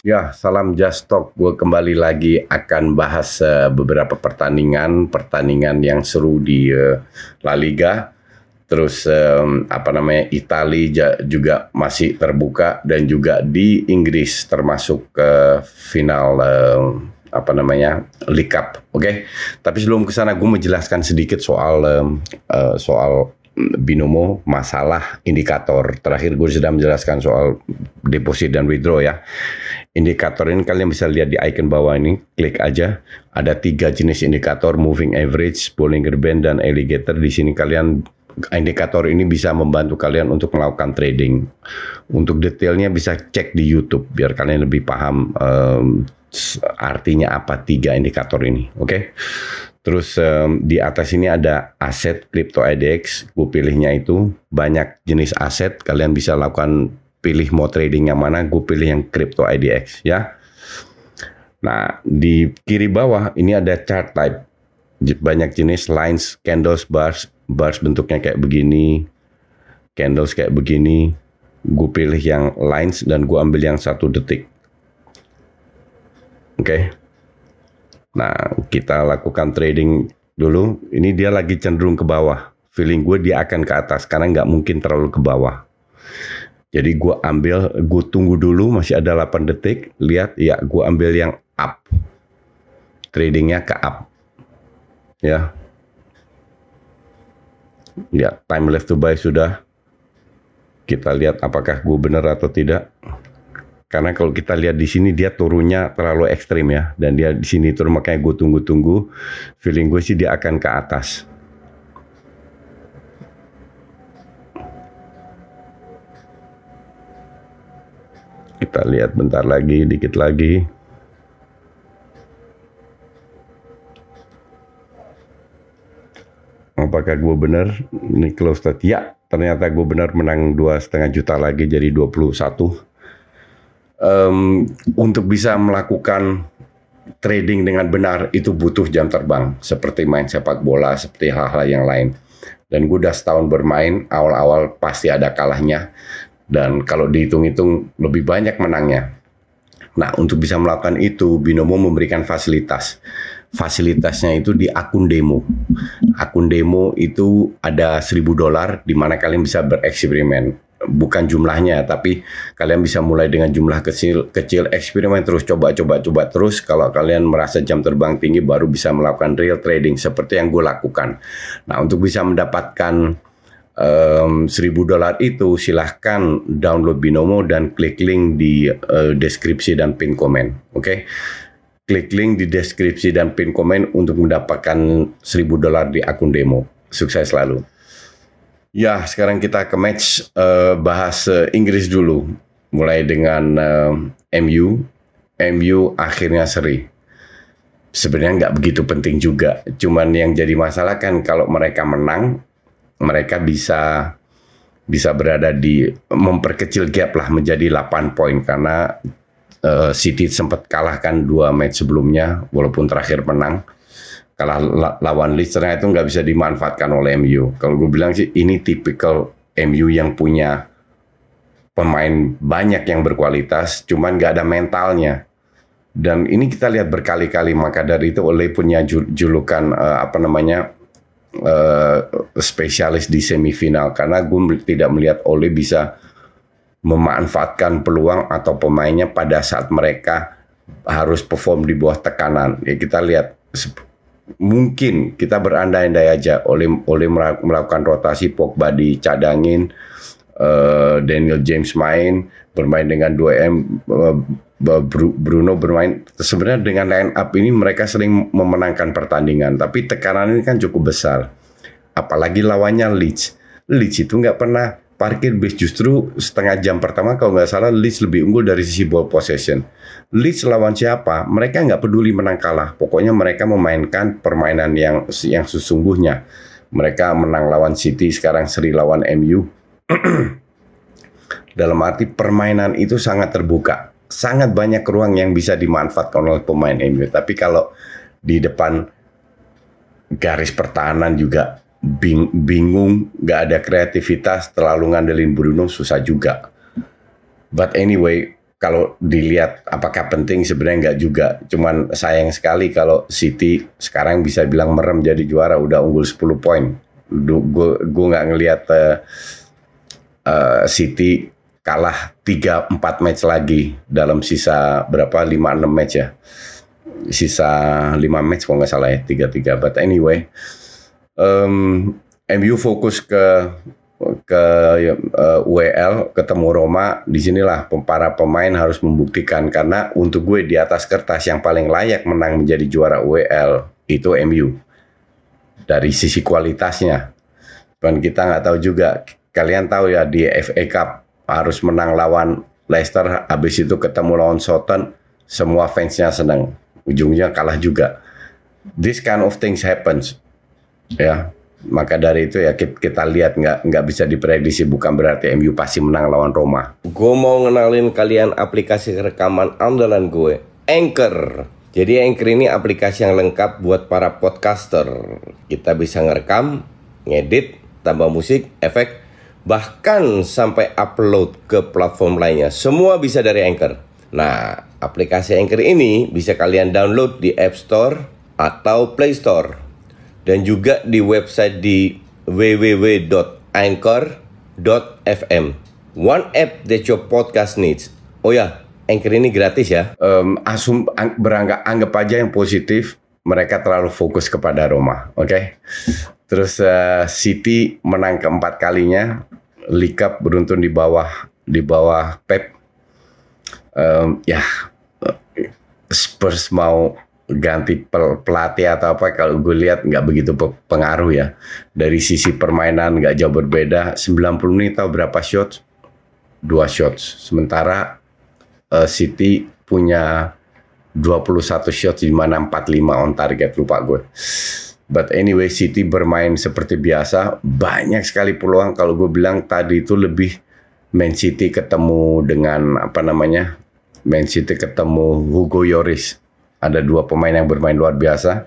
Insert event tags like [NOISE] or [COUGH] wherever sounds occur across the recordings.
Ya, salam Just Talk. Gue kembali lagi akan bahas uh, beberapa pertandingan, pertandingan yang seru di uh, La Liga. Terus um, apa namanya Italia juga masih terbuka dan juga di Inggris termasuk ke final uh, apa namanya League Cup. Oke, okay? tapi sebelum ke sana gue menjelaskan sedikit soal um, uh, soal binomo masalah indikator. Terakhir gue sudah menjelaskan soal deposit dan withdraw ya. Indikator ini kalian bisa lihat di icon bawah ini, klik aja. Ada tiga jenis indikator, moving average, Bollinger Band, dan alligator. Di sini kalian indikator ini bisa membantu kalian untuk melakukan trading. Untuk detailnya bisa cek di YouTube biar kalian lebih paham um, artinya apa tiga indikator ini. Oke. Okay? Terus um, di atas ini ada aset crypto IDX. Gue pilihnya itu banyak jenis aset. Kalian bisa lakukan pilih mau trading yang mana, gue pilih yang crypto IDX ya. Nah, di kiri bawah ini ada chart type. Banyak jenis lines, candles, bars, bars bentuknya kayak begini, candles kayak begini. Gue pilih yang lines dan gue ambil yang satu detik. Oke. Okay. Nah, kita lakukan trading dulu. Ini dia lagi cenderung ke bawah. Feeling gue dia akan ke atas karena nggak mungkin terlalu ke bawah. Jadi gue ambil, gue tunggu dulu masih ada 8 detik. Lihat, ya gue ambil yang up. Tradingnya ke up. Ya. Ya, time left to buy sudah. Kita lihat apakah gue benar atau tidak. Karena kalau kita lihat di sini dia turunnya terlalu ekstrim ya. Dan dia di sini turun makanya gue tunggu-tunggu. Feeling gue sih dia akan ke atas. Kita lihat bentar lagi, dikit lagi. Apakah gue benar? Ini close. Ya, ternyata gue benar menang dua setengah juta lagi jadi 21. Um, untuk bisa melakukan trading dengan benar itu butuh jam terbang seperti main sepak bola seperti hal-hal yang lain dan gue udah setahun bermain awal-awal pasti ada kalahnya dan kalau dihitung-hitung lebih banyak menangnya. Nah, untuk bisa melakukan itu, Binomo memberikan fasilitas. Fasilitasnya itu di akun demo. Akun demo itu ada 1000 dolar di mana kalian bisa bereksperimen. Bukan jumlahnya, tapi kalian bisa mulai dengan jumlah kecil, kecil eksperimen terus coba-coba coba terus. Kalau kalian merasa jam terbang tinggi, baru bisa melakukan real trading seperti yang gue lakukan. Nah, untuk bisa mendapatkan um, 1000 dolar itu silahkan download Binomo dan klik link di uh, deskripsi dan pin komen. Oke. Okay? Klik link di deskripsi dan pin komen untuk mendapatkan 1000 dolar di akun demo. Sukses selalu. Ya, sekarang kita ke match uh, bahas uh, Inggris dulu. Mulai dengan uh, MU. MU akhirnya seri. Sebenarnya nggak begitu penting juga. Cuman yang jadi masalah kan kalau mereka menang, mereka bisa bisa berada di memperkecil gap lah menjadi 8 poin karena uh, City sempat kalahkan dua match sebelumnya walaupun terakhir menang kalah lawan Leeds itu nggak bisa dimanfaatkan oleh MU. Kalau gue bilang sih ini tipikal MU yang punya pemain banyak yang berkualitas, cuman nggak ada mentalnya. Dan ini kita lihat berkali-kali maka dari itu oleh punya julukan uh, apa namanya uh, spesialis di semifinal karena gue tidak melihat Ole bisa memanfaatkan peluang atau pemainnya pada saat mereka harus perform di bawah tekanan. Ya kita lihat mungkin kita berandai-andai aja oleh oleh melakukan rotasi Pogba dicadangin uh, Daniel James main bermain dengan 2M uh, Bruno bermain. Sebenarnya dengan line up ini mereka sering memenangkan pertandingan tapi tekanan ini kan cukup besar. Apalagi lawannya Leeds. Leeds itu nggak pernah parkir bis justru setengah jam pertama kalau nggak salah Leeds lebih unggul dari sisi ball possession. Leeds lawan siapa? Mereka nggak peduli menang kalah. Pokoknya mereka memainkan permainan yang yang sesungguhnya. Mereka menang lawan City, sekarang seri lawan MU. [CLEARS THROAT] Dalam arti permainan itu sangat terbuka. Sangat banyak ruang yang bisa dimanfaatkan oleh pemain MU. Tapi kalau di depan garis pertahanan juga bing, bingung, nggak ada kreativitas, terlalu ngandelin Bruno susah juga. But anyway, kalau dilihat apakah penting sebenarnya nggak juga. Cuman sayang sekali kalau City sekarang bisa bilang merem jadi juara udah unggul 10 poin. Gue nggak ngelihat uh, uh, City kalah 3 4 match lagi dalam sisa berapa 5 6 match ya. Sisa 5 match kalau nggak salah ya 3 3. But anyway, um, MU fokus ke ke uh, UEL ketemu Roma. Di sinilah para pemain harus membuktikan. Karena untuk gue di atas kertas yang paling layak menang menjadi juara UEL itu MU dari sisi kualitasnya. Dan kita nggak tahu juga. Kalian tahu ya di FA Cup harus menang lawan Leicester. Habis itu ketemu lawan Southampton semua fansnya senang ujungnya kalah juga. This kind of things happens ya maka dari itu ya kita, lihat nggak nggak bisa diprediksi bukan berarti MU pasti menang lawan Roma. Gue mau ngenalin kalian aplikasi rekaman andalan gue, Anchor. Jadi Anchor ini aplikasi yang lengkap buat para podcaster. Kita bisa ngerekam, ngedit, tambah musik, efek, bahkan sampai upload ke platform lainnya. Semua bisa dari Anchor. Nah, aplikasi Anchor ini bisa kalian download di App Store atau Play Store dan juga di website di www.anchor.fm. One app that your podcast needs. Oh ya, Anchor ini gratis ya. Um, asum ang, beranggap anggap aja yang positif. Mereka terlalu fokus kepada Roma, oke? Okay? Terus uh, City menang keempat kalinya, Cup beruntun di bawah di bawah Pep. Um, ya, Spurs mau ganti pelatih atau apa kalau gue lihat nggak begitu pengaruh ya. Dari sisi permainan nggak jauh berbeda. 90 menit tahu berapa shots? Dua shots. Sementara uh, City punya 21 shots di mana 45 on target lupa gue but anyway City bermain seperti biasa. Banyak sekali peluang. Kalau gue bilang tadi itu lebih Man City ketemu dengan apa namanya Man City ketemu Hugo Yoris ada dua pemain yang bermain luar biasa.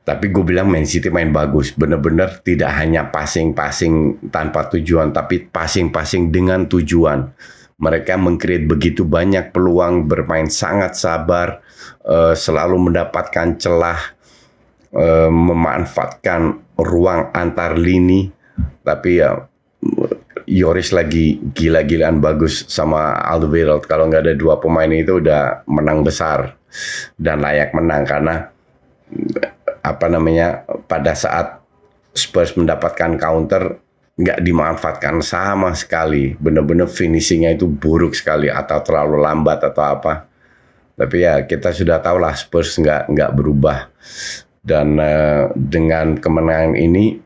Tapi gue bilang Man City main bagus. Bener-bener tidak hanya passing-passing tanpa tujuan, tapi passing-passing dengan tujuan. Mereka mengcreate begitu banyak peluang, bermain sangat sabar, uh, selalu mendapatkan celah, uh, memanfaatkan ruang antar lini. Tapi ya Yoris lagi gila-gilaan bagus sama Alderweireld. Kalau nggak ada dua pemain itu udah menang besar dan layak menang karena apa namanya pada saat Spurs mendapatkan counter nggak dimanfaatkan sama sekali. Bener-bener finishingnya itu buruk sekali atau terlalu lambat atau apa. Tapi ya kita sudah tahu lah Spurs nggak nggak berubah dan uh, dengan kemenangan ini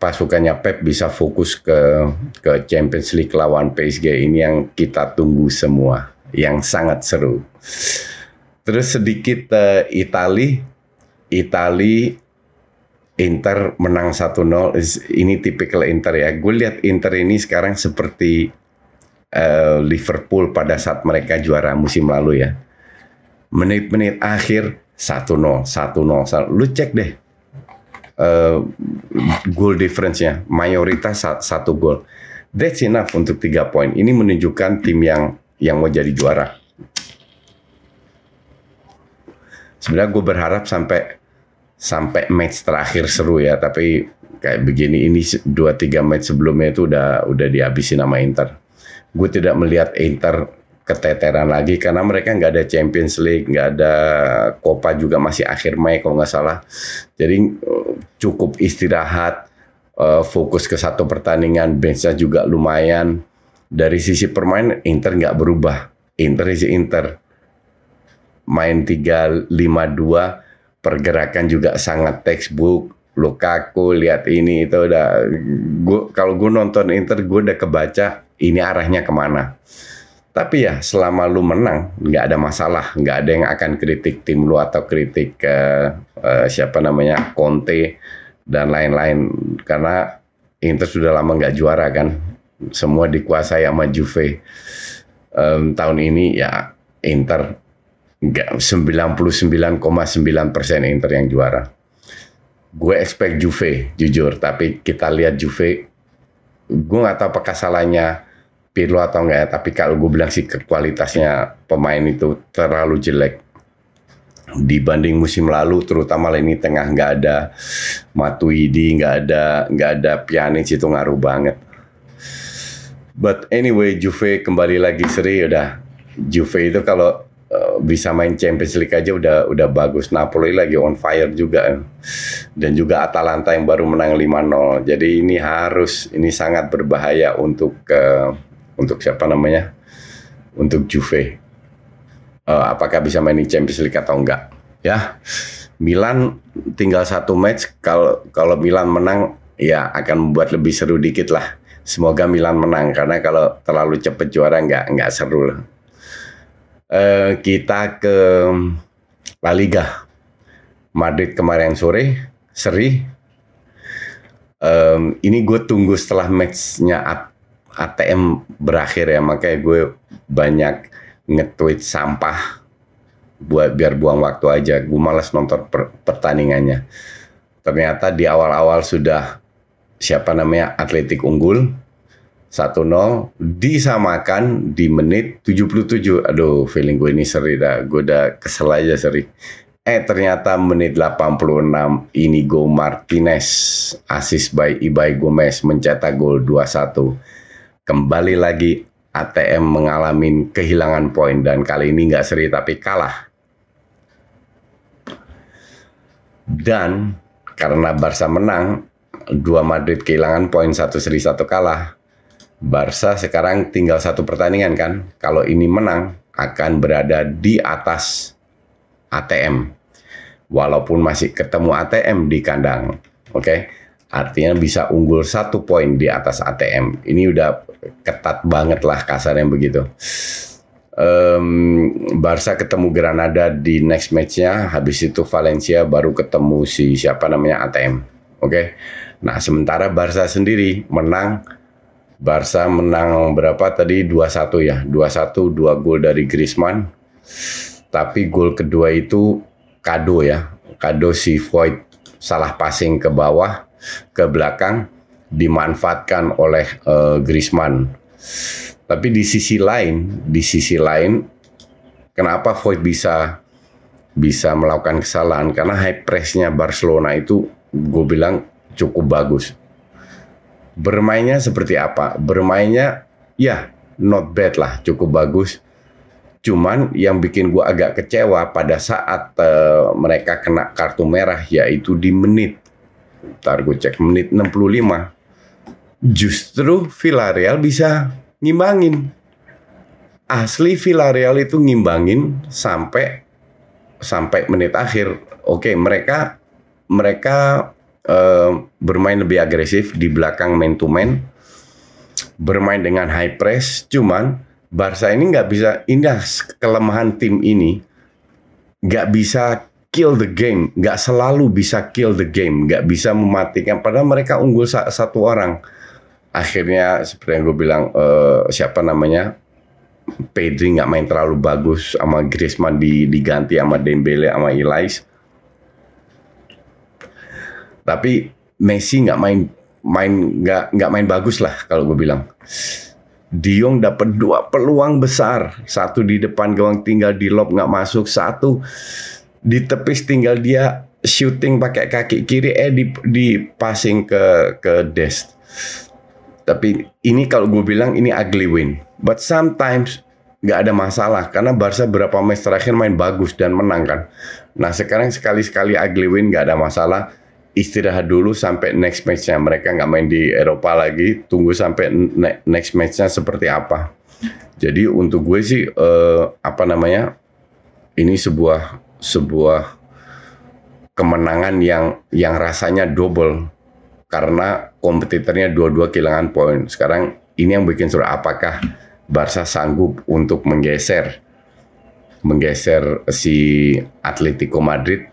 pasukannya Pep bisa fokus ke ke Champions League lawan PSG ini yang kita tunggu semua, yang sangat seru. Terus sedikit uh, Itali, Itali Inter menang 1-0. Ini tipikal Inter ya. Gue lihat Inter ini sekarang seperti uh, Liverpool pada saat mereka juara musim lalu ya. Menit-menit akhir 1-0, 1-0. Lu cek deh uh, goal difference-nya, mayoritas satu gol. That's enough untuk tiga poin. Ini menunjukkan tim yang yang mau jadi juara. Sebenarnya gue berharap sampai sampai match terakhir seru ya, tapi kayak begini ini dua tiga match sebelumnya itu udah udah dihabisin nama Inter. Gue tidak melihat Inter keteteran lagi karena mereka nggak ada Champions League, nggak ada Copa juga masih akhir Mei kalau nggak salah. Jadi eh, cukup istirahat, uh, fokus ke satu pertandingan, benchnya juga lumayan. Dari sisi permainan Inter nggak berubah. Inter isi Inter main 3-5-2 pergerakan juga sangat textbook. Lukaku lihat ini itu udah gua kalau gue nonton Inter gue udah kebaca ini arahnya ke mana. Tapi ya selama lu menang nggak ada masalah. Nggak ada yang akan kritik tim lu atau kritik ke uh, siapa namanya Conte dan lain-lain. Karena Inter sudah lama nggak juara kan. Semua dikuasai sama Juve. Um, tahun ini ya Inter 99,9 persen Inter yang juara. Gue expect Juve jujur. Tapi kita lihat Juve gue nggak tahu apakah salahnya Pirlo atau enggak ya. Tapi kalau gue bilang sih kualitasnya pemain itu terlalu jelek. Dibanding musim lalu terutama ini tengah nggak ada Matuidi nggak ada nggak ada Pjanic itu ngaruh banget. But anyway Juve kembali lagi seri udah. Juve itu kalau Eh, bisa main Champions League aja udah udah bagus. Napoli lagi on fire juga. Dan juga Atalanta yang baru menang 5-0. Jadi ini harus ini sangat berbahaya untuk uh, untuk siapa namanya? Untuk Juve. Uh, apakah bisa main di Champions League atau enggak? Ya. Milan tinggal satu match kalau kalau Milan menang ya akan membuat lebih seru dikit lah. Semoga Milan menang karena kalau terlalu cepat juara nggak nggak seru lah uh, kita ke La Liga. Madrid kemarin sore, seri. Um, ini gue tunggu setelah matchnya ATM berakhir ya, makanya gue banyak nge-tweet sampah buat biar buang waktu aja. Gue malas nonton per pertandingannya. Ternyata di awal-awal sudah siapa namanya Atletik unggul, 1-0 disamakan di menit 77. Aduh, feeling gue ini seri dah. Gue udah kesel aja seri. Eh ternyata menit 86 Inigo Martinez assist by Ibai Gomez mencetak gol 2-1. Kembali lagi ATM mengalami kehilangan poin dan kali ini nggak seri tapi kalah. Dan karena Barca menang, dua Madrid kehilangan poin satu seri satu kalah Barca sekarang tinggal satu pertandingan kan. Kalau ini menang akan berada di atas ATM. Walaupun masih ketemu ATM di kandang. Oke. Okay? Artinya bisa unggul satu poin di atas ATM. Ini udah ketat banget lah kasarnya begitu. Um, Barca ketemu Granada di next matchnya, habis itu Valencia baru ketemu si siapa namanya ATM, oke? Okay? Nah sementara Barca sendiri menang Barca menang berapa tadi 2-1 ya. 2-1 dua gol dari Griezmann. Tapi gol kedua itu kado ya. Kado si Void salah passing ke bawah, ke belakang dimanfaatkan oleh uh, Griezmann. Tapi di sisi lain, di sisi lain kenapa Void bisa bisa melakukan kesalahan karena high pressnya Barcelona itu gue bilang cukup bagus Bermainnya seperti apa? Bermainnya ya not bad lah, cukup bagus. Cuman yang bikin gue agak kecewa pada saat uh, mereka kena kartu merah yaitu di menit. Ntar gue cek menit 65. Justru Villarreal bisa ngimbangin. Asli Villarreal itu ngimbangin sampai sampai menit akhir. Oke, mereka mereka uh, bermain lebih agresif di belakang man to man, bermain dengan high press. Cuman Barca ini nggak bisa indah kelemahan tim ini nggak bisa kill the game, nggak selalu bisa kill the game, nggak bisa mematikan. Padahal mereka unggul satu orang. Akhirnya seperti yang gue bilang uh, siapa namanya Pedri nggak main terlalu bagus sama Griezmann di, diganti sama Dembele sama Ilais tapi Messi nggak main main nggak nggak main bagus lah kalau gue bilang. Diong dapat dua peluang besar, satu di depan gawang tinggal di lob nggak masuk, satu di tepis tinggal dia shooting pakai kaki kiri eh di di passing ke ke Dest. Tapi ini kalau gue bilang ini ugly win. But sometimes nggak ada masalah karena Barca berapa match terakhir main bagus dan menang kan. Nah sekarang sekali-sekali ugly win nggak ada masalah istirahat dulu sampai next matchnya mereka nggak main di Eropa lagi tunggu sampai next matchnya seperti apa. Jadi untuk gue sih eh, apa namanya ini sebuah sebuah kemenangan yang yang rasanya double karena kompetitornya dua-dua kehilangan poin. Sekarang ini yang bikin surat apakah Barca sanggup untuk menggeser menggeser si Atletico Madrid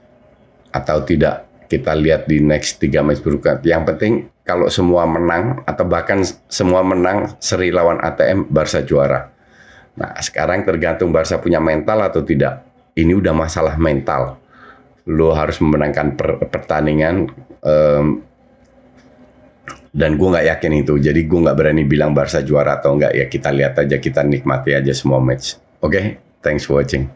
atau tidak kita lihat di next tiga match berikutnya. Yang penting kalau semua menang atau bahkan semua menang seri lawan ATM Barca juara. Nah sekarang tergantung Barca punya mental atau tidak. Ini udah masalah mental. Lo harus memenangkan per pertandingan um, dan gue nggak yakin itu jadi gue nggak berani bilang Barca juara atau enggak ya kita lihat aja kita nikmati aja semua match oke okay? thanks for watching